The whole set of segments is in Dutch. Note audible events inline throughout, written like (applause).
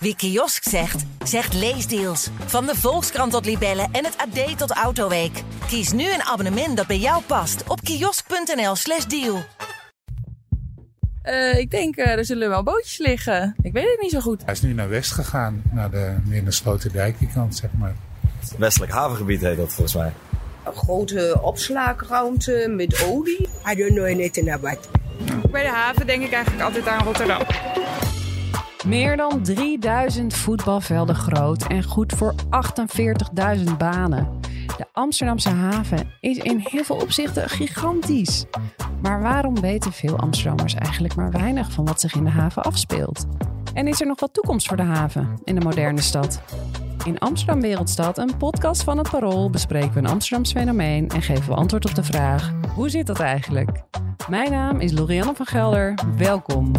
Wie kiosk zegt, zegt leesdeals. Van de Volkskrant tot Libellen en het AD tot Autoweek. Kies nu een abonnement dat bij jou past op kiosk.nl/slash deal. Uh, ik denk, uh, er zullen wel bootjes liggen. Ik weet het niet zo goed. Hij is nu naar west gegaan, naar de, meer naar Sloterdijk, die kant, zeg maar. Westelijk havengebied heet dat volgens mij. Een grote opslagruimte met olie. I don't know anything about Bij de haven denk ik eigenlijk altijd aan Rotterdam. Meer dan 3000 voetbalvelden groot en goed voor 48.000 banen. De Amsterdamse haven is in heel veel opzichten gigantisch. Maar waarom weten veel Amsterdammers eigenlijk maar weinig van wat zich in de haven afspeelt? En is er nog wat toekomst voor de haven in de moderne stad? In Amsterdam Wereldstad, een podcast van het Parool, bespreken we een Amsterdams fenomeen en geven we antwoord op de vraag: hoe zit dat eigenlijk? Mijn naam is Lorianne van Gelder. Welkom.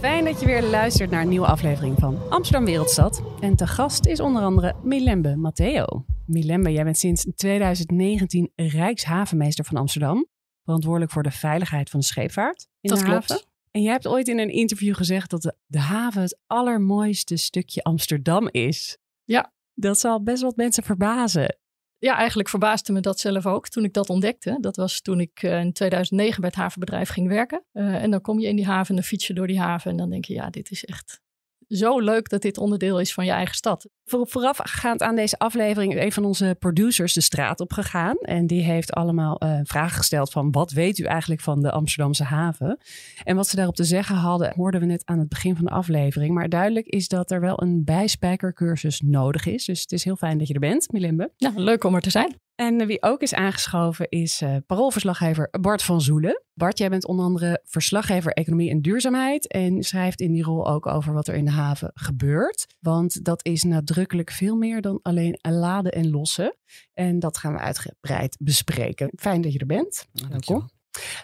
Fijn dat je weer luistert naar een nieuwe aflevering van Amsterdam Wereldstad. En te gast is onder andere Milembe Matteo. Milembe, jij bent sinds 2019 Rijkshavenmeester van Amsterdam. Verantwoordelijk voor de veiligheid van de scheepvaart in dat de klopt. haven. En jij hebt ooit in een interview gezegd dat de, de haven het allermooiste stukje Amsterdam is. Ja. Dat zal best wat mensen verbazen. Ja, eigenlijk verbaasde me dat zelf ook toen ik dat ontdekte. Dat was toen ik eh, in 2009 bij het havenbedrijf ging werken. Uh, en dan kom je in die haven en dan fiets je door die haven. En dan denk je, ja, dit is echt zo leuk dat dit onderdeel is van je eigen stad. Voor, voorafgaand aan deze aflevering is een van onze producers de straat op gegaan. En die heeft allemaal uh, vragen gesteld van wat weet u eigenlijk van de Amsterdamse haven? En wat ze daarop te zeggen hadden, hoorden we net aan het begin van de aflevering. Maar duidelijk is dat er wel een bijspijkercursus nodig is. Dus het is heel fijn dat je er bent, Milimbe. Ja, leuk om er te zijn. En wie ook is aangeschoven is uh, paroolverslaggever Bart van Zoelen. Bart, jij bent onder andere verslaggever economie en duurzaamheid. En schrijft in die rol ook over wat er in de haven gebeurt. Want dat is nadrukkelijk veel meer dan alleen laden en lossen. En dat gaan we uitgebreid bespreken. Fijn dat je er bent. Ja, Welkom.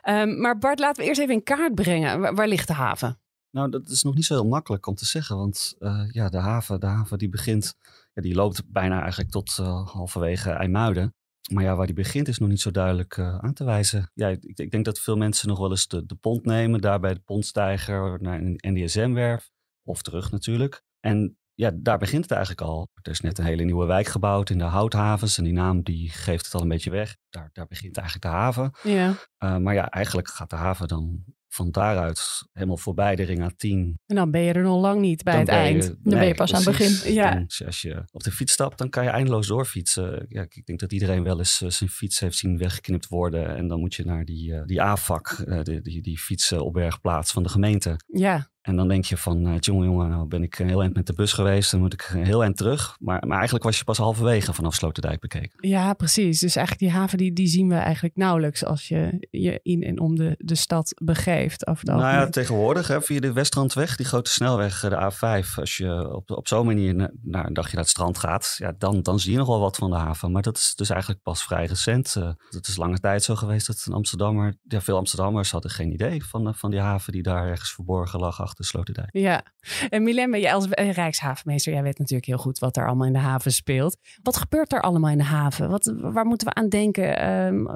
Um, maar Bart, laten we eerst even in kaart brengen. Waar, waar, ligt de haven? Nou, dat is nog niet zo heel makkelijk om te zeggen. Want uh, ja, de haven, de haven die begint, ja, die loopt bijna eigenlijk tot uh, halverwege IJmuiden. Maar ja, waar die begint is nog niet zo duidelijk uh, aan te wijzen. Ja, ik, ik, denk dat veel mensen nog wel eens de, de pont nemen, daar bij de pontstijger naar een NDSM-werf. Of terug natuurlijk. En ja, daar begint het eigenlijk al. Er is net een hele nieuwe wijk gebouwd in de Houthavens. En die naam die geeft het al een beetje weg. Daar, daar begint eigenlijk de haven. Ja. Uh, maar ja, eigenlijk gaat de haven dan van daaruit helemaal voorbij de ring A10. En dan ben je er nog lang niet bij het eind. Je, dan nee, ben je pas precies. aan het begin. Ja. Dan, als je op de fiets stapt, dan kan je eindeloos doorfietsen. Ja, ik denk dat iedereen wel eens uh, zijn fiets heeft zien weggeknipt worden. En dan moet je naar die, uh, die AFAC, uh, die, die, die fietsenopbergplaats van de gemeente. Ja. En dan denk je van, uh, jongen, jongen, nou ben ik heel eind met de bus geweest. Dan moet ik heel eind terug. Maar, maar eigenlijk was je pas halverwege vanaf Sloterdijk bekeken. Ja, precies. Dus eigenlijk die haven, die, die zien we eigenlijk nauwelijks als je je in en om de, de stad begeeft. Over nou ja, tegenwoordig hè, via de Westrandweg, die grote snelweg, de A5. Als je op, op zo'n manier naar, naar een dagje naar het strand gaat, ja, dan, dan zie je nog wel wat van de haven. Maar dat is dus eigenlijk pas vrij recent. Uh, het is lange tijd zo geweest dat een Amsterdammer, ja, veel Amsterdammers hadden geen idee van, van die haven die daar ergens verborgen lag achter Sloterdijk. Ja, en Milen, jij als Rijkshavenmeester, jij weet natuurlijk heel goed wat er allemaal in de haven speelt. Wat gebeurt er allemaal in de haven? Wat, waar moeten we aan denken? Um,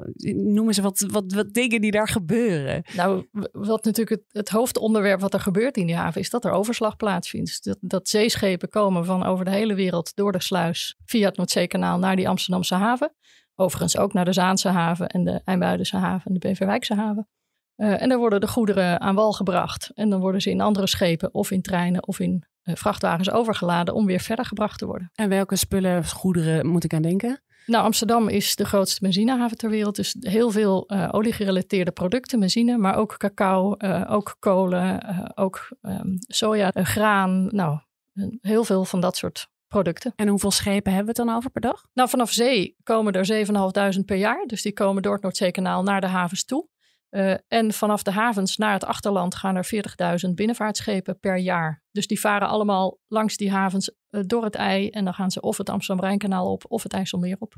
noem eens wat, wat, wat dingen die daar gebeuren. Nou, wat natuurlijk het, het, hoofdonderwerp wat er gebeurt in die haven is dat er overslag plaatsvindt. Dat, dat zeeschepen komen van over de hele wereld door de sluis via het Noordzeekanaal naar die Amsterdamse haven. Overigens ook naar de Zaanse haven en de IJmuidense haven en de Beverwijkse haven. Uh, en daar worden de goederen aan wal gebracht. En dan worden ze in andere schepen of in treinen of in uh, vrachtwagens overgeladen om weer verder gebracht te worden. En welke spullen, goederen moet ik aan denken? Nou, Amsterdam is de grootste benzinehaven ter wereld. Dus heel veel uh, oliegerelateerde producten, benzine, maar ook cacao, ook kolen, ook um, soja, graan. Nou, heel veel van dat soort producten. En hoeveel schepen hebben we het dan over per dag? Nou, vanaf zee komen er 7.500 per jaar. Dus die komen door het Noordzeekanaal naar de havens toe. Uh, en vanaf de havens naar het achterland gaan er 40.000 binnenvaartschepen per jaar. Dus die varen allemaal langs die havens uh, door het IJ. En dan gaan ze of het Amsterdam-Rijnkanaal op of het IJsselmeer op.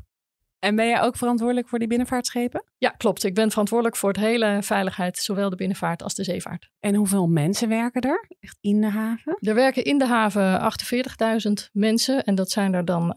En ben jij ook verantwoordelijk voor die binnenvaartschepen? Ja, klopt. Ik ben verantwoordelijk voor het hele veiligheid, zowel de binnenvaart als de zeevaart. En hoeveel mensen werken er echt in de haven? Er werken in de haven 48.000 mensen en dat zijn er dan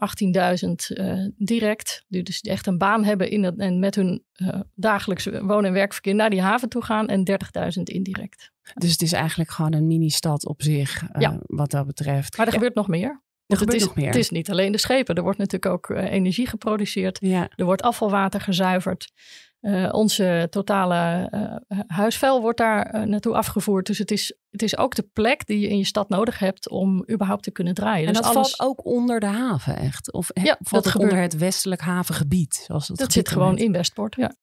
18.000 uh, direct, die dus echt een baan hebben in het, en met hun uh, dagelijks woon- en werkverkeer naar die haven toe gaan en 30.000 indirect. Dus het is eigenlijk gewoon een mini-stad op zich, uh, ja. wat dat betreft. Maar er ja. gebeurt nog meer. Er het, gebeurt is, nog meer. het is niet alleen de schepen. Er wordt natuurlijk ook uh, energie geproduceerd. Ja. Er wordt afvalwater gezuiverd. Uh, onze totale uh, huisvuil wordt daar naartoe afgevoerd. Dus het is, het is ook de plek die je in je stad nodig hebt om überhaupt te kunnen draaien. En dus dat alles... valt ook onder de haven echt? Of ja, valt dat het onder het westelijk havengebied? Zoals dat zit gewoon in Westport, ja.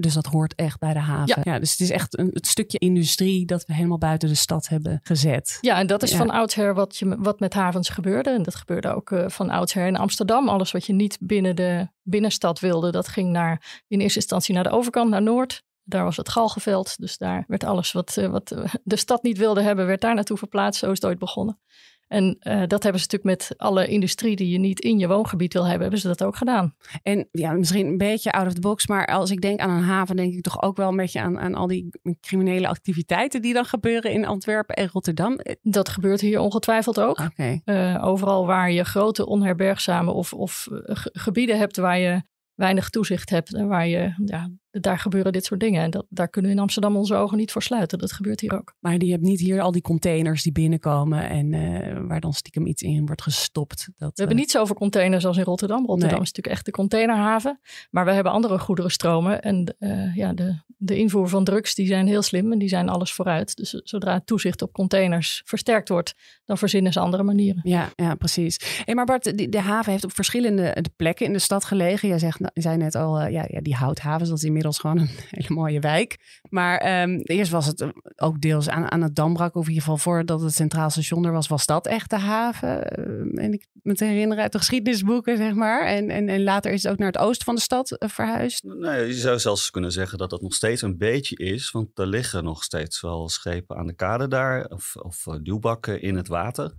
Dus dat hoort echt bij de haven. Ja. ja dus het is echt een het stukje industrie dat we helemaal buiten de stad hebben gezet. Ja, en dat is Ja. van oudsher wat, je, wat met havens gebeurde. En dat gebeurde ook uh, van oudsher in Amsterdam. Alles wat je niet binnen de binnenstad wilde, dat ging naar, in eerste instantie naar de overkant, naar Noord. Daar was het galgenveld. Dus daar werd alles wat, uh, wat de stad niet wilde hebben, werd daar naartoe verplaatst. Zo is het ooit begonnen. En uh, dat hebben ze natuurlijk met alle industrie die je niet in je woongebied wil hebben, hebben ze dat ook gedaan. En ja, misschien een beetje out of the box, maar als ik denk aan een haven, denk ik toch ook wel een beetje aan, aan al die criminele activiteiten die dan gebeuren in Antwerpen en Rotterdam. Dat gebeurt hier ongetwijfeld ook. Okay. Uh, overal waar je grote onherbergzame of, of gebieden hebt waar je weinig toezicht hebt en waar je, ja, daar gebeuren dit soort dingen. En dat, daar kunnen we in Amsterdam onze ogen niet voor sluiten. Dat gebeurt hier ook. Maar je hebt niet hier al die containers die binnenkomen en uh, waar dan stiekem iets in wordt gestopt. Dat, we hebben niet zoveel containers als in Rotterdam. Rotterdam nee. is natuurlijk echt de containerhaven. Maar we hebben andere goederenstromen. En uh, ja, de, de invoer van drugs die zijn heel slim en die zijn alles vooruit. Dus zodra het toezicht op containers versterkt wordt, dan verzinnen ze andere manieren. Ja, ja precies. Hey, maar Bart, de haven heeft op verschillende plekken in de stad gelegen. Jij zegt, nou, zei net al, ja, ja, die houthavens, dat is inmiddels gewoon een (laughs) hele mooie wijk. Maar um, eerst was het ook deels aan, aan het Dambrak, of in ieder geval voordat het Centraal Station er was, was dat echt de haven. Uh, en ik me te herinneren uit de geschiedenisboeken, zeg maar. En, en, en later is het ook naar het oosten van de stad uh, verhuisd. Nee, je zou zelfs kunnen zeggen dat dat nog steeds een beetje is. Want er liggen nog steeds wel schepen aan de kade daar, of, of duwbakken in het water.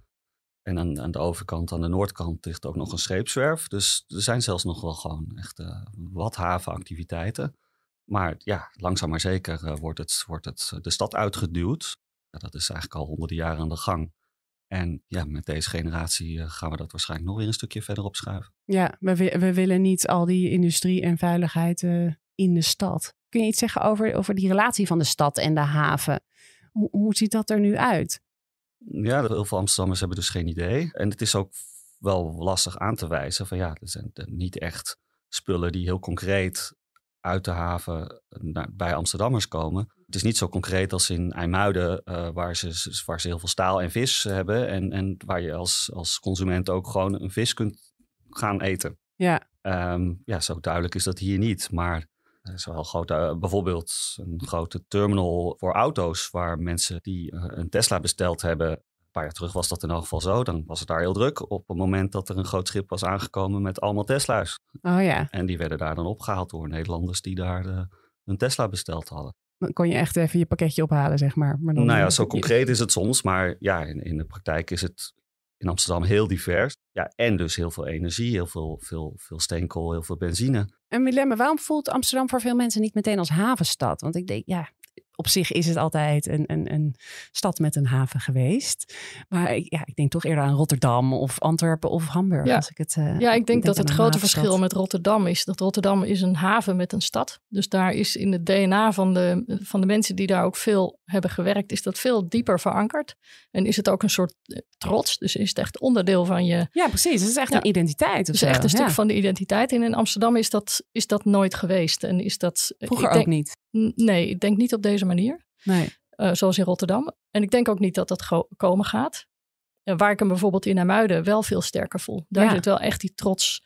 En aan, aan, de overkant, aan de noordkant, ligt ook nog een scheepswerf. Dus er zijn zelfs nog wel gewoon echt wat havenactiviteiten. Maar ja, langzaam maar zeker uh, wordt, het, wordt het de stad uitgeduwd. Ja, dat is eigenlijk al honderden jaren aan de gang. En ja, met deze generatie uh, gaan we dat waarschijnlijk nog weer een stukje verder opschuiven. Ja, we, we willen niet al die industrie en veiligheid in de stad. Kun je iets zeggen over, over die relatie van de stad en de haven? Hoe, hoe ziet dat er nu uit? Ja, heel veel Amsterdammers hebben dus geen idee. En het is ook wel lastig aan te wijzen van ja, er zijn niet echt spullen die heel concreet uit de haven naar, bij Amsterdammers komen. Het is niet zo concreet als in IJmuiden, uh, waar, ze, waar ze heel veel staal en vis hebben. En, en waar je als, als consument ook gewoon een vis kunt gaan eten. Ja. Um, ja, zo duidelijk is dat hier niet. Maar er is wel grote, uh, bijvoorbeeld een grote terminal voor auto's, waar mensen die uh, een Tesla besteld hebben. Een paar jaar terug was dat in elk geval zo. Dan was het daar heel druk op het moment dat er een groot schip was aangekomen met allemaal Tesla's. Oh ja. En die werden daar dan opgehaald door Nederlanders die daar de, een Tesla besteld hadden. Dan kon je echt even je pakketje ophalen, zeg maar. maar dan nou ja, zo concreet is het soms. Maar ja, in, in de praktijk is het in Amsterdam heel divers. Ja, en dus heel veel energie, heel veel, veel, veel steenkool, heel veel benzine. En Milemme, waarom voelt Amsterdam voor veel mensen niet meteen als havenstad? Want ik denk, ja, op zich is het altijd een, een, een stad met een haven geweest. Maar ik, ja, ik denk toch eerder aan Rotterdam of Antwerpen of Hamburg. Ja, als ik, het, uh, ja ik denk, denk dat het grote verschil met Rotterdam is dat Rotterdam is een haven met een stad. Dus daar is in het DNA van de, van de mensen die daar ook veel hebben gewerkt, is dat veel dieper verankerd. En is het ook een soort eh, trots. Dus is het echt onderdeel van je... Ja, precies. Het is echt ja. een identiteit. Het is echt een stuk van de identiteit. En in Amsterdam is dat, is dat nooit geweest. En is dat... Vroeger denk, ook niet? Nee, ik denk niet op deze manier. Nee. Uh, zoals in Rotterdam. En ik denk ook niet dat dat komen gaat. Uh, waar ik hem bijvoorbeeld in Amuiden wel veel sterker voel. Daar ja. zit wel echt die trots,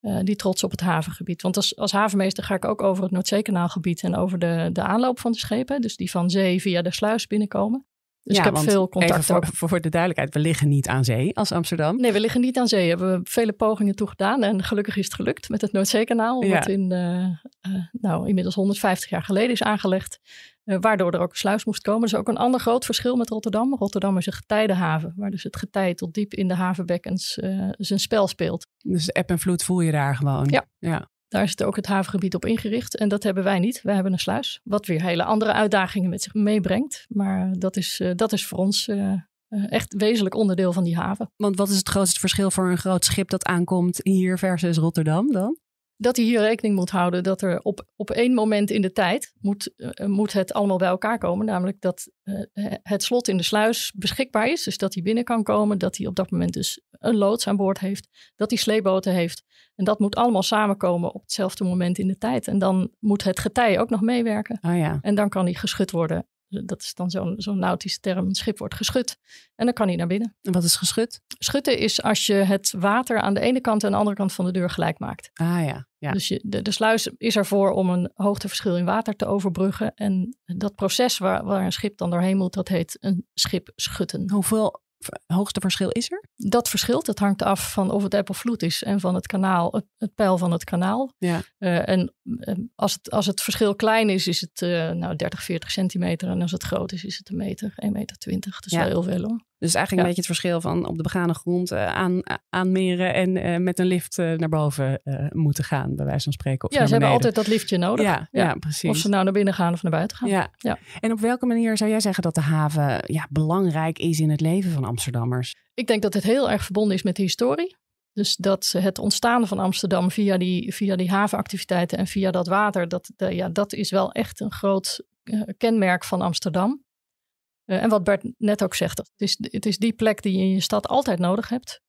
uh, die trots op het havengebied. Want als, als havenmeester ga ik ook over het Noordzeekanaal-gebied en over de, de aanloop van de schepen. Dus die van zee via de sluis binnenkomen. Dus ja, ik heb veel contact voor, voor, de duidelijkheid, we liggen niet aan zee als Amsterdam. Nee, we liggen niet aan zee. Hebben we vele pogingen toe gedaan. En gelukkig is het gelukt met het Noordzeekanaal. Ja. Wat in, uh, uh, nou, inmiddels 150 jaar geleden is aangelegd. Uh, waardoor er ook een sluis moest komen. Dat is ook een ander groot verschil met Rotterdam. Rotterdam is een getijdenhaven. Waar dus het getij tot diep in de havenbekkens zijn spel speelt. Dus eb en vloed voel je daar gewoon. Ja. ja. Daar het ook het havengebied op ingericht. En dat hebben wij niet. Wij hebben een sluis. Wat weer hele andere uitdagingen met zich meebrengt. Maar dat is, uh, dat is voor ons uh, echt wezenlijk onderdeel van die haven. Want wat is het grootste verschil voor een groot schip dat aankomt hier versus Rotterdam dan? Dat hij hier rekening moet houden dat er op, op één moment in de tijd moet, uh, moet het allemaal bij elkaar komen. Namelijk dat uh, het slot in de sluis beschikbaar is. Dus dat hij binnen kan komen. Dat hij op dat moment dus een loods aan boord heeft. Dat hij sleeboten heeft. En dat moet allemaal samenkomen op hetzelfde moment in de tijd. En dan moet het getij ook nog meewerken. Oh ja. En dan kan hij geschud worden dat is dan zo'n zo'n nautische term. Een schip wordt geschud en dan kan hij naar binnen. En wat is geschud? Schutten is als je het water aan de ene kant en de andere kant van de deur gelijk maakt. Ah ja. ja. Dus je, de, de sluis is ervoor om een hoogteverschil in water te overbruggen. En dat proces waar, waar een schip dan doorheen moet, dat heet een schip schutten. Hoeveel hoogste verschil is er? Dat verschilt. Het hangt af van of het eb of vloed is en van het kanaal, het, het pijl van het kanaal. Ja. Uh, en uh, als, het, als het verschil klein is, is het uh, nou 30, 40 centimeter. En als het groot is, is het een meter, 1,20 meter. 20. Dus ja. wel heel veel hoor. Dus eigenlijk een beetje het verschil van op de begane grond aan, aanmeren en met een lift naar boven moeten gaan, bij wijze van spreken. Of ja, ze hebben altijd dat liftje nodig. Ja, ja. ja, precies. Of ze nou naar binnen gaan of naar buiten gaan. Ja. ja. En op welke manier zou jij zeggen dat de haven ja, belangrijk is in het leven van Amsterdammers? Ik denk dat het heel erg verbonden is met de historie. Dus dat het ontstaan van Amsterdam via die, via die havenactiviteiten en via dat water, dat, ja, dat is wel echt een groot uh, kenmerk van Amsterdam. Uh, en wat Bert net ook zegt, het is, het is die plek die je in je stad altijd nodig hebt.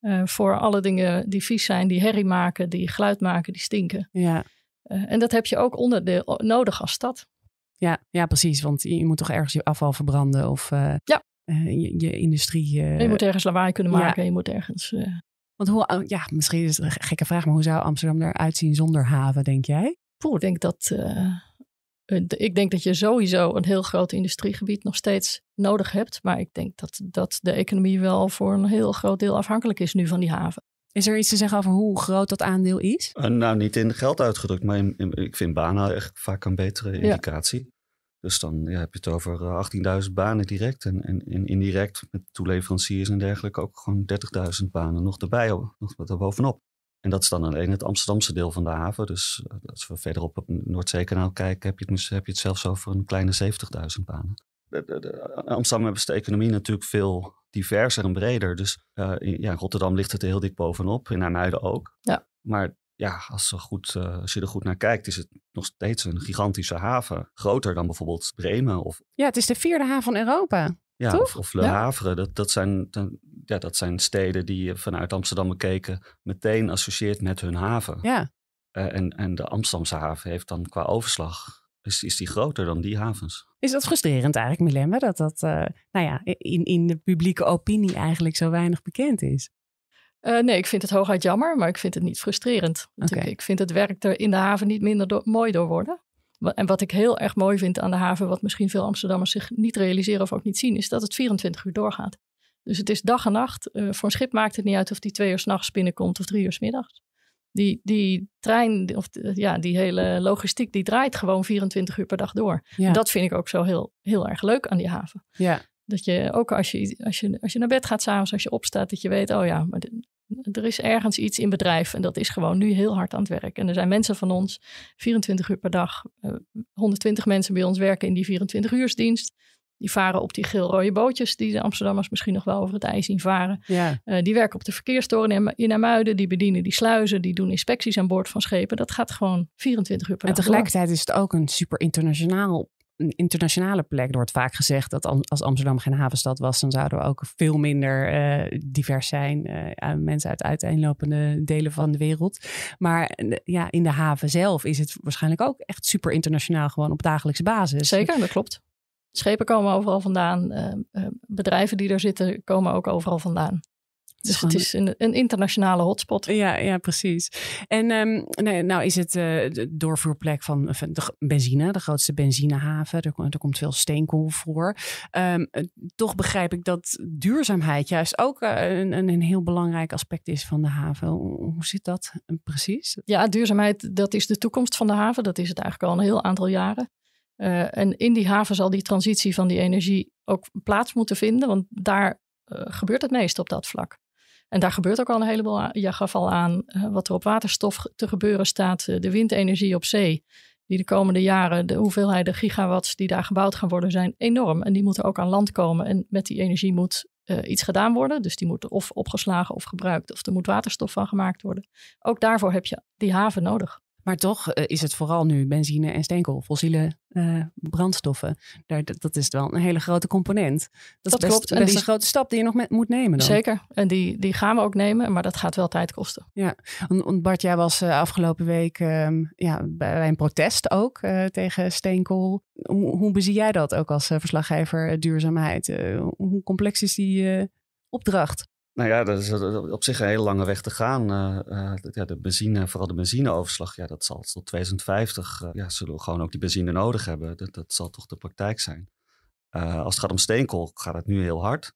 Uh, voor alle dingen die vies zijn, die herrie maken, die geluid maken, die stinken. Ja. en dat heb je ook onderdeel nodig als stad. Ja, ja, precies. Want je moet toch ergens je afval verbranden of ja. je, je, industrie. je moet ergens lawaai kunnen maken, ja. je moet ergens. Want hoe, ja, misschien is het een gekke vraag, maar hoe zou Amsterdam eruit zien zonder haven, denk jij? Poeh, ik denk dat, ik denk dat je sowieso een heel groot industriegebied nog steeds nodig hebt. Maar ik denk dat, dat de economie wel voor een heel groot deel afhankelijk is nu van die haven. Is er iets te zeggen over hoe groot dat aandeel is? Uh, nou, niet in geld uitgedrukt, maar in, in, ik vind banen echt vaak een betere indicatie. Ja. Dus dan ja, heb je het over 18.000 banen direct en, en, en, indirect met toeleveranciers en dergelijke ook gewoon 30.000 banen nog erbij, nog wat erbovenop. En dat is dan alleen het Amsterdamse deel van de haven. Dus als we verderop op het Noordzeekanaal kijken, heb je het, heb je het zelfs over een kleine 70.000 banen. De, de, de, Amsterdam is de economie natuurlijk veel diverser en breder. Dus uh, in, ja, Rotterdam ligt het er heel dik bovenop, in Nijmuiden ook. Ja. Maar ja, als, goed, uh, als je er goed naar kijkt, is het nog steeds een gigantische haven. Groter dan bijvoorbeeld Bremen. Of, ja, het is de vierde haven van Europa. Ja, toch? of, of Le Havre. Dat, dat, zijn, ja, dat zijn steden die je vanuit Amsterdam bekeken meteen associeert met hun haven. Ja. Uh, en, en de Amsterdamse haven heeft dan qua overslag, is, is die groter dan die havens. Is dat frustrerend eigenlijk, Milemme, dat dat uh, nou ja, in, in de publieke opinie eigenlijk zo weinig bekend is? Uh, nee, ik vind het hooguit jammer, maar ik vind het niet frustrerend. Okay. Ik, ik, vind het werk er in de haven niet minder do mooi door worden. En wat ik heel erg mooi vind aan de haven, wat misschien veel Amsterdammers zich niet realiseren of ook niet zien, is dat het 24 uur doorgaat. Dus het is dag en nacht. Uh, voor een schip maakt het niet uit of die twee uur s'nachts binnenkomt of drie uur s middags. Die, die trein, of ja, die hele logistiek, die draait gewoon 24 uur per dag door. Ja. En dat vind ik ook zo heel, heel erg leuk aan die haven. Ja. Dat je ook als je, als je, als je naar bed gaat s'avonds, als je opstaat, dat je weet, oh ja, maar de, er is ergens iets in bedrijf en dat is gewoon nu heel hard aan het werk. En er zijn mensen van ons 24 uur per dag, uh, 120 mensen bij ons werken in die 24 uursdienst. Die varen op die geel-rode bootjes die de Amsterdammers misschien nog wel over het ijs zien varen. Ja. Uh, die werken op de verkeerstoren in Amuiden, die bedienen die sluizen, die doen inspecties aan boord van schepen. Dat gaat gewoon 24 uur per en dag. En tegelijkertijd door. is het ook een super internationaal een internationale plek. Er wordt vaak gezegd dat als Amsterdam geen havenstad was, dan zouden we ook veel minder uh, divers zijn. Uh, mensen uit uiteenlopende delen van de wereld. Maar uh, ja, in de haven zelf is het waarschijnlijk ook echt super internationaal, gewoon op dagelijkse basis. Zeker, dat klopt. Schepen komen overal vandaan. Bedrijven die er zitten komen ook overal vandaan. Dus het is een, een, internationale hotspot. Ja, ja precies. En um, nee, nou is het uh, de doorvoerplek van de benzine, de grootste benzinehaven. Er, er komt veel steenkool voor. Um, toch begrijp ik dat duurzaamheid juist ook uh, een, een, heel belangrijk aspect is van de haven. Hoe, hoe zit dat precies? Ja, duurzaamheid, dat is de toekomst van de haven. Dat is het eigenlijk al een heel aantal jaren. Uh, en in die haven zal die transitie van die energie ook plaats moeten vinden, want daar gebeurt het meest op dat vlak. En daar gebeurt ook al een heleboel. aan. Je gaf al aan eh, wat er op waterstof te gebeuren staat. Eh, de windenergie op zee, die de komende jaren, de hoeveelheden gigawatts die daar gebouwd gaan worden, zijn enorm. En die moeten ook aan land komen. En met die energie moet eh, iets gedaan worden. Dus die moet of opgeslagen of gebruikt, of er moet waterstof van gemaakt worden. Ook daarvoor heb je die haven nodig. Maar toch eh, is het vooral nu benzine en steenkool, fossiele eh, brandstoffen. Daar, dat, is wel een hele grote component. Dat, Dat is best, klopt. En best die- een grote stap die je nog met, moet nemen dan. Zeker. En die, die gaan we ook nemen, maar dat gaat wel tijd kosten. Want- Want Bart, jij was eh, afgelopen week ehm, ja, bij, een protest ook tegen steenkool. Hoe, hoe bezie jij dat ook als verslaggever duurzaamheid? Hoe complex is die opdracht? Nou ja, dat is op zich een hele lange weg te gaan. Eh, eh, de benzine, vooral de benzineoverslag, ja, dat zal tot 2050. eh, ja, zullen we gewoon ook die benzine nodig hebben. Dat, dat zal toch de praktijk zijn. Als het gaat om steenkool, gaat het nu heel hard.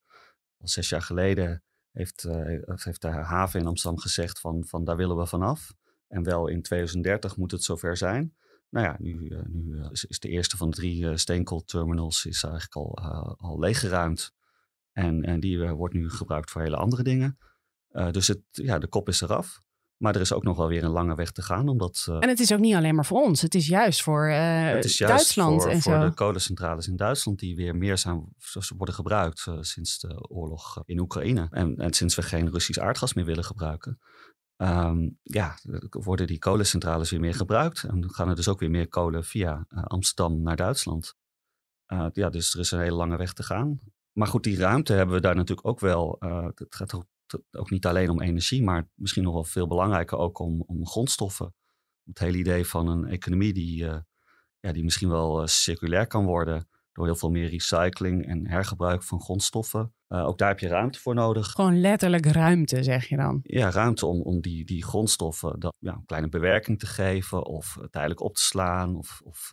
Al zes jaar geleden heeft, heeft de haven in Amsterdam gezegd van, van daar willen we vanaf. En wel in 2030 moet het zover zijn. Nou ja, nu, nu is, de eerste van de drie steenkoolterminals is eigenlijk al, al leeggeruimd. En, en die eh, wordt nu gebruikt voor hele andere dingen. Eh, dus het, ja, de kop is eraf. Maar er is ook nog wel weer een lange weg te gaan. Omdat eh, En het is ook niet alleen maar voor ons. Het is juist voor eh, het is juist Duitsland voor, en voor zo. de kolencentrales in Duitsland die weer meer zijn, worden gebruikt eh, sinds de oorlog in Oekraïne. En, en sinds we geen Russisch aardgas meer willen gebruiken. Ehm, ja, worden die kolencentrales weer meer gebruikt. En dan gaan er dus ook weer meer kolen via eh, Amsterdam naar Duitsland. Eh, ja, dus er is een hele lange weg te gaan. Maar goed, die ruimte hebben we daar natuurlijk ook wel. eh, het gaat ook, ook niet alleen om energie, maar misschien nog wel veel belangrijker ook om, om grondstoffen. Het hele idee van een economie die, eh, ja, die misschien wel eh, circulair kan worden door heel veel meer recycling en hergebruik van grondstoffen. Ook daar heb je ruimte voor nodig. Gewoon letterlijk ruimte, zeg je dan. Ja, ruimte om, om die, die grondstoffen dat, ja, een kleine bewerking te geven of tijdelijk op te slaan. Of, of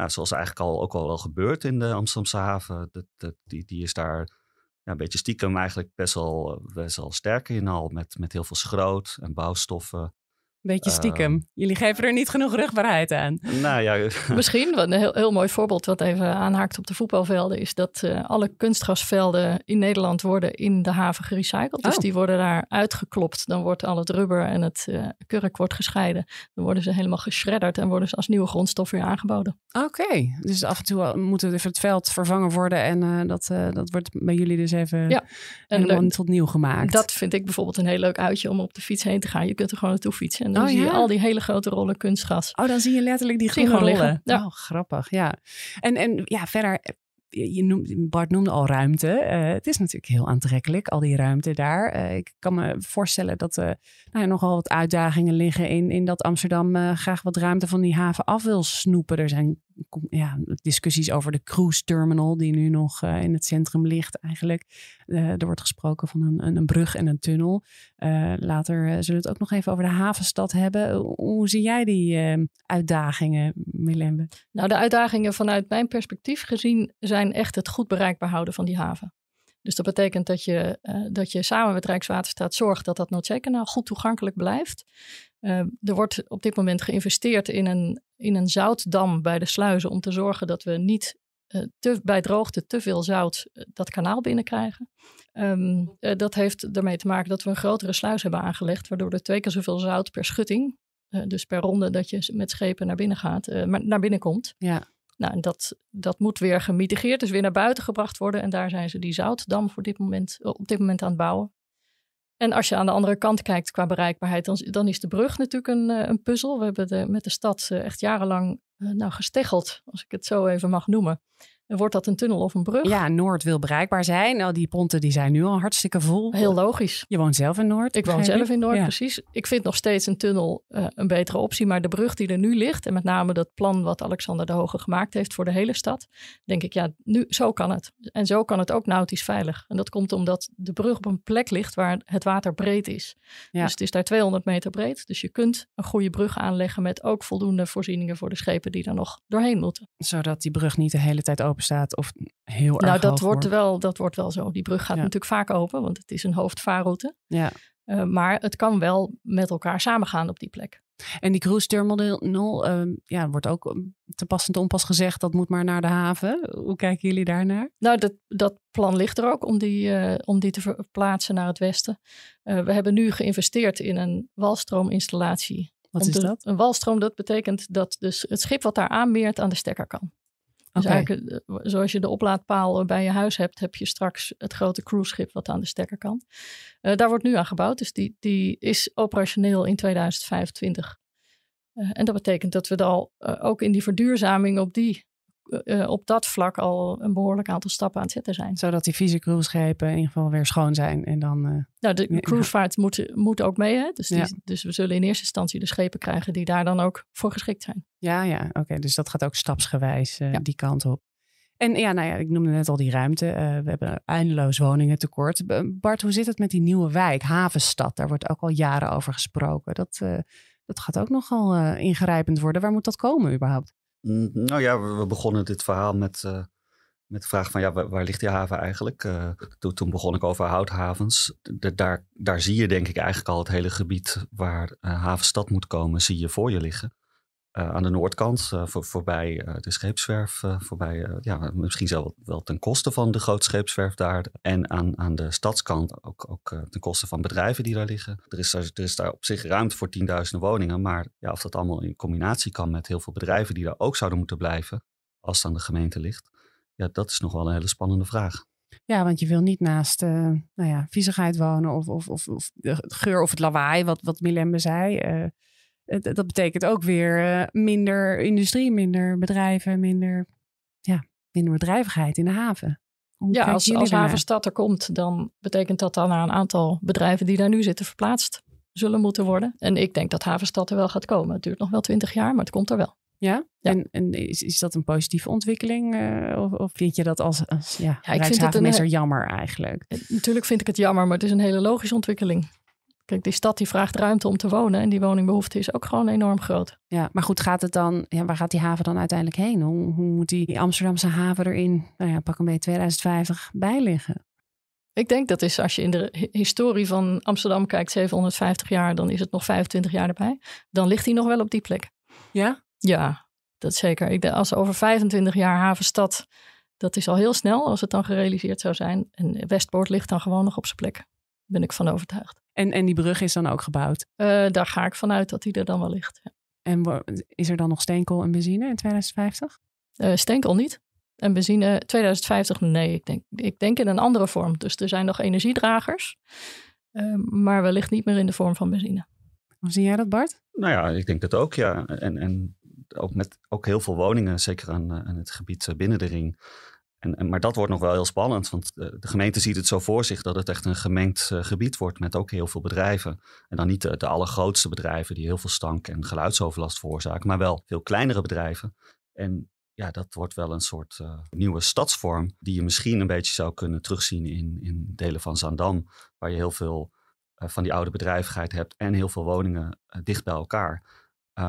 nou, zoals eigenlijk al ook al wel gebeurt in de Amsterdamse haven. Dat, die, die is daar ja, een beetje stiekem eigenlijk best wel, eh, best wel sterk in al. Met, met heel veel schroot en bouwstoffen. Beetje Ehm. stiekem. Jullie geven er niet genoeg rugbaarheid aan. Nou ja, (laughs) Misschien, wat een heel, heel mooi voorbeeld wat even aanhaakt op de voetbalvelden, is dat eh, alle kunstgrasvelden in Nederland worden in de haven gerecycled. Dus Oh. die worden daar uitgeklopt. Dan wordt al het rubber en het eh, kurk wordt gescheiden. Dan worden ze helemaal geschredderd en worden ze als nieuwe grondstof weer aangeboden. Oké, dus af en toe moet even het veld vervangen worden. En eh, dat, eh, dat wordt bij jullie dus even Ja, En helemaal leuk- tot nieuw gemaakt. dat vind ik bijvoorbeeld een heel leuk uitje om op de fiets heen te gaan. Je kunt er gewoon naartoe fietsen. En dan Oh, zie je ja? al die hele grote rollen kunstgras. Oh, dan zie je letterlijk die groene rollen. liggen, ja. Oh, grappig, ja. En, en ja, verder, eh, je noemt, Bart noemde al ruimte. Eh, het is natuurlijk heel aantrekkelijk, al die ruimte daar. Eh, ik kan me voorstellen dat er nou ja, nogal wat uitdagingen liggen in, in dat Amsterdam graag wat ruimte van die haven af wil snoepen. Er zijn ja, discussies over de cruise terminal, die nu nog eh, in het centrum ligt eigenlijk. Eh, er wordt gesproken van een, een, brug en een tunnel. Eh, later zullen we het ook nog even over de havenstad hebben. Hoe, zie jij die uitdagingen, Milembe? Nou, de uitdagingen vanuit mijn perspectief gezien zijn echt het goed bereikbaar houden van die haven. Dus dat betekent dat je, eh, dat je samen met Rijkswaterstaat zorgt dat dat Noordzeekanaal goed toegankelijk blijft. Eh, er wordt op dit moment geïnvesteerd in een, in een zoutdam bij de sluizen om te zorgen dat we niet eh, bij droogte te veel zout dat kanaal binnenkrijgen. Ehm, eh, dat heeft ermee te maken dat we een grotere sluis hebben aangelegd, waardoor er twee keer zoveel zout per schutting, dus per ronde dat je met schepen naar binnen gaat, maar naar binnen komt. Ja. Nou, dat, dat moet weer gemitigeerd, dus weer naar buiten gebracht worden. En daar zijn ze die zoutdam voor dit moment, op dit moment aan het bouwen. En als je aan de andere kant kijkt qua bereikbaarheid, dan, dan is de brug natuurlijk een, eh, een puzzel. We hebben met de stad eh, echt jarenlang eh, nou, gesteggeld, als ik het zo even mag noemen. Wordt dat een tunnel of een brug? Ja, Noord wil bereikbaar zijn. Nou, die ponten die zijn nu al hartstikke vol. Heel logisch. Je woont zelf in Noord. Ik woon zelf in Noord, Ja. precies. Ik vind nog steeds een tunnel eh, een betere optie. Maar de brug die er nu ligt, en met name dat plan wat Alexander de Hoge gemaakt heeft voor de hele stad, denk ik, ja, nu, zo kan het. En zo kan het ook nautisch veilig. En dat komt omdat de brug op een plek ligt waar het water breed is. Ja. Dus het is daar 200 meter breed. Dus je kunt een goede brug aanleggen met ook voldoende voorzieningen voor de schepen die daar nog doorheen moeten. Zodat die brug niet de hele tijd open staat of heel erg nou, dat hoog wordt, wel, dat wordt wel zo. Die brug gaat Ja. natuurlijk vaak open, want het is een hoofdvaarroute. Ja. Uh, maar het kan wel met elkaar samengaan op die plek. En die cruise terminal, ehm, ja, wordt ook ehm, te pas en te onpas gezegd, dat moet maar naar de haven. Hoe kijken jullie daarnaar? Nou, dat, dat plan ligt er ook om die, eh, om die te verplaatsen naar het westen. Eh, we hebben nu geïnvesteerd in een walstroominstallatie. Wat Om is de- dat? Een walstroom, dat betekent dat dus het schip wat daar aanmeert aan de stekker kan. Dus eigenlijk, eh, zoals je de oplaadpaal bij je huis hebt, heb je straks het grote cruiseschip wat aan de stekker kan. Eh, daar wordt nu aan gebouwd, dus die, die is operationeel in 2025. Eh, en dat betekent dat we er al eh, ook in die verduurzaming op, die, eh, op dat vlak al een behoorlijk aantal stappen aan het zetten zijn. Zodat die vieze cruiseschepen in ieder geval weer schoon zijn. En dan, eh, Nou, de cruisevaart moet, moet ook mee. Hè? Dus, die- Ja. dus we zullen in eerste instantie de schepen krijgen die daar dan ook voor geschikt zijn. ja, ja, oké. dus dat gaat ook stapsgewijs eh, Ja. die kant op. En ja, nou ja, ik noemde net al die ruimte. Eh, we hebben eindeloos woningen tekort. Bart, hoe zit het met die nieuwe wijk, Havenstad? Daar wordt ook al jaren over gesproken. Dat, eh, dat gaat ook nogal eh, ingrijpend worden. Waar moet dat komen überhaupt? Mm, Nou ja, we, begonnen dit verhaal met, eh, met de vraag van ja, waar, ligt die haven eigenlijk? Eh, toen, begon ik over houthavens. D- daar, daar zie je denk ik eigenlijk al het hele gebied waar eh, havenstad moet komen, zie je voor je liggen. Eh, aan de noordkant, eh, voor, voorbij eh, de scheepswerf, voorbij, ja, misschien zelf wel ten koste van de grote scheepswerf daar. En aan, aan de stadskant ook, ook ten koste van bedrijven die daar liggen. Er is daar, er is daar op zich ruimte voor tienduizenden woningen, maar ja, of dat allemaal in combinatie kan met heel veel bedrijven die daar ook zouden moeten blijven, als het aan de gemeente ligt, ja, dat is nog wel een hele spannende vraag. Ja, want je wil niet naast nou ja, viezigheid wonen of, of, of, of de geur of het lawaai, wat, wat Milembe zei. Dat betekent ook weer eh, minder industrie, minder bedrijven, minder, ja, minder bedrijvigheid in de haven. Hoe Ja, als, jullie als havenstad er komt, dan betekent dat dan naar een aantal bedrijven die daar nu zitten verplaatst zullen moeten worden. En ik denk dat havenstad er wel gaat komen. Het duurt nog wel twintig jaar, maar het komt er wel. Ja? Ja. En, en is, is dat een positieve ontwikkeling? eh, of, of vind je dat als, als ja, het een- jammer eigenlijk? Natuurlijk vind ik het jammer, maar het is een hele logische ontwikkeling. Kijk, die stad die vraagt ruimte om te wonen en die woningbehoefte is ook gewoon enorm groot. Ja, maar goed, gaat het dan, ja, waar gaat die haven dan uiteindelijk heen? Hoe, hoe moet die, die Amsterdamse haven er in, nou ja, pak een beetje 2050 bij liggen? Ik denk dat is als je in de hi- historie van Amsterdam kijkt, 750 jaar, dan is het nog 25 jaar erbij. Dan ligt hij nog wel op die plek. Ja? Ja, dat zeker. Ik denk, als over 25 jaar havenstad, dat is al heel snel als het dan gerealiseerd zou zijn. En Westpoort ligt dan gewoon nog op zijn plek. Daar ben ik van overtuigd. En, en die brug is dan ook gebouwd. Eh, daar ga ik vanuit dat die er dan wel ligt. Ja. En is er dan nog steenkool en benzine in 2050? Eh, steenkool niet. En benzine 2050, nee, ik denk, ik denk in een andere vorm. Dus er zijn nog energiedragers, eh, maar wellicht niet meer in de vorm van benzine. Hoe zie jij dat, Bart? Nou ja, ik denk dat ook, ja. En, en ook met ook heel veel woningen, zeker aan, eh, aan het gebied binnen de ring. En, maar dat wordt nog wel heel spannend, want eh, de gemeente ziet het zo voor zich dat het echt een gemengd eh, gebied wordt met ook heel veel bedrijven. En dan niet de, allergrootste bedrijven die heel veel stank en geluidsoverlast veroorzaken, maar wel veel kleinere bedrijven. En ja, dat wordt wel een soort eh, nieuwe stadsvorm die je misschien een beetje zou kunnen terugzien in, in delen van Zaandam, waar je heel veel van die oude bedrijvigheid hebt en heel veel woningen dicht bij elkaar.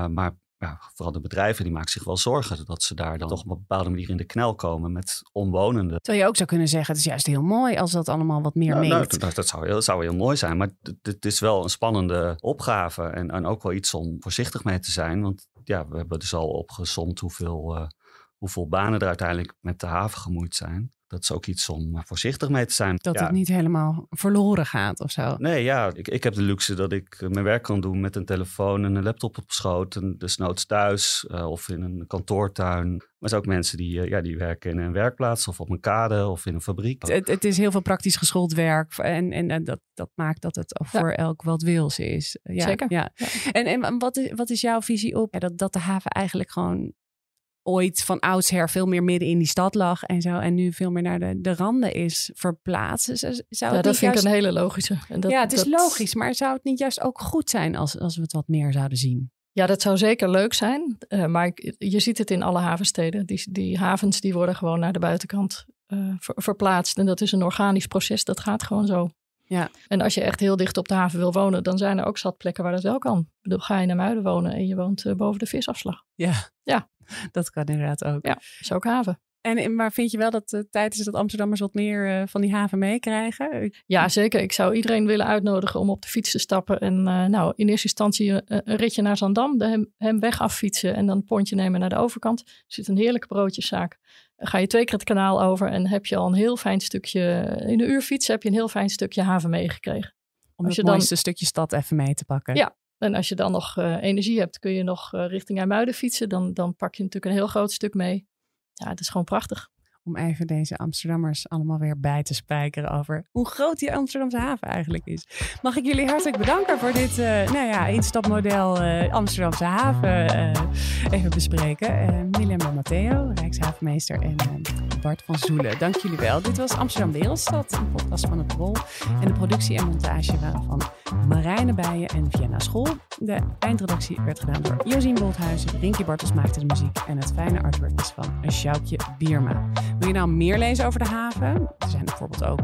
Maar ja, vooral de bedrijven die maken zich wel zorgen dat ze daar dan toch op een bepaalde manier in de knel komen met omwonenden. Terwijl je ook zou kunnen zeggen, het is juist heel mooi als dat allemaal wat meer nou, mengt. Nou, dat, dat, zou heel, zou heel mooi zijn, maar het is wel een spannende opgave en, en, ook wel iets om voorzichtig mee te zijn. Want ja, we hebben dus al opgezomd hoeveel, uh, hoeveel banen er uiteindelijk met de haven gemoeid zijn. Dat is ook iets om voorzichtig mee te zijn. Dat ja. het niet helemaal verloren gaat of zo. Nee, ja, ik, ik heb de luxe dat ik mijn werk kan doen met een telefoon en een laptop op schoot. En desnoods thuis uh, of in een kantoortuin. Maar er zijn ook mensen die, uh, ja, die werken in een werkplaats of op een kade of in een fabriek. Het, het is heel veel praktisch geschoold werk en, en, en dat, dat maakt dat het voor ja. elk wat wils is. Ja, Zeker. Ja. ja. En, en wat, is, wat is jouw visie op dat, dat de haven eigenlijk gewoon ooit van oudsher veel meer midden in die stad lag en zo. En nu veel meer naar de, de randen is verplaatst. Zou ja, dat vind juist... ik een hele logische. Dat, ja, het is dat... logisch. Maar zou het niet juist ook goed zijn als, als we het wat meer zouden zien? Ja, dat zou zeker leuk zijn. Uh, maar ik, je ziet het in alle havensteden. Die, die havens die worden gewoon naar de buitenkant uh, ver, verplaatst. En dat is een organisch proces. Dat gaat gewoon zo. Ja. En als je echt heel dicht op de haven wil wonen, dan zijn er ook zat plekken waar dat wel kan. Ik bedoel, ga je naar Muiden wonen en je woont uh, boven de visafslag. Ja. ja, dat kan inderdaad ook. Ja, is ook haven. En, maar vind je wel dat het tijd is dat Amsterdammers wat meer van die haven meekrijgen? Ja, zeker. Ik zou iedereen willen uitnodigen om op de fiets te stappen. En nou, in eerste instantie een ritje naar Zandam, de hem, hem weg affietsen en dan een pontje nemen naar de overkant. Er zit een heerlijke broodjeszaak. Ga je twee keer het kanaal over en heb je al een heel fijn stukje, in een uur fietsen heb je een heel fijn stukje haven meegekregen. Om als het je mooiste stukje stad even mee te pakken. Ja, en als je dan nog uh, energie hebt, kun je nog uh, richting IJmuiden fietsen. Dan, dan pak je natuurlijk een heel groot stuk mee. Ja, het is gewoon prachtig om even deze Amsterdammers allemaal weer bij te spijkeren over hoe groot die Amsterdamse haven eigenlijk is. Mag ik jullie hartelijk bedanken voor dit uh, nou ja, instapmodel uh, Amsterdamse haven uh, even bespreken. Milian Matteo, Rijkshavenmeester en Bart van Zoelen. Dank jullie wel. Dit was Amsterdam Wereldstad, een podcast van het Rol. En de productie en montage waren van Marijne Bijen en Vienna School. De eindredactie werd gedaan door Josien Bolthuizen. Rinky Bartels maakte de muziek en het fijne artwork is van Sjoukje Bierma. Wil je nou meer lezen over de haven? Er zijn bijvoorbeeld ook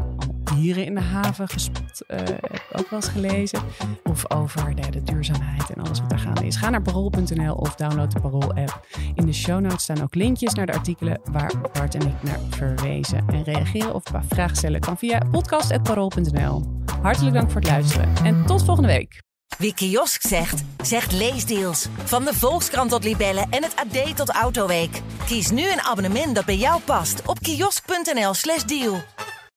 dieren in de haven gespot. Uh, heb ik ook wel eens gelezen. Of over de, de, duurzaamheid en alles wat daar gaande is. Ga naar parool.nl of download de Parool-app. In de show notes staan ook linkjes naar de artikelen waar Bart en ik naar verwezen. En reageren of vragen stellen kan via podcast.parool.nl. Hartelijk dank voor het luisteren en tot volgende week. Wie kiosk zegt, zegt leesdeals. Van de Volkskrant tot Libellen en het AD tot Autoweek. Kies nu een abonnement dat bij jou past op kiosk.nl/slash deal.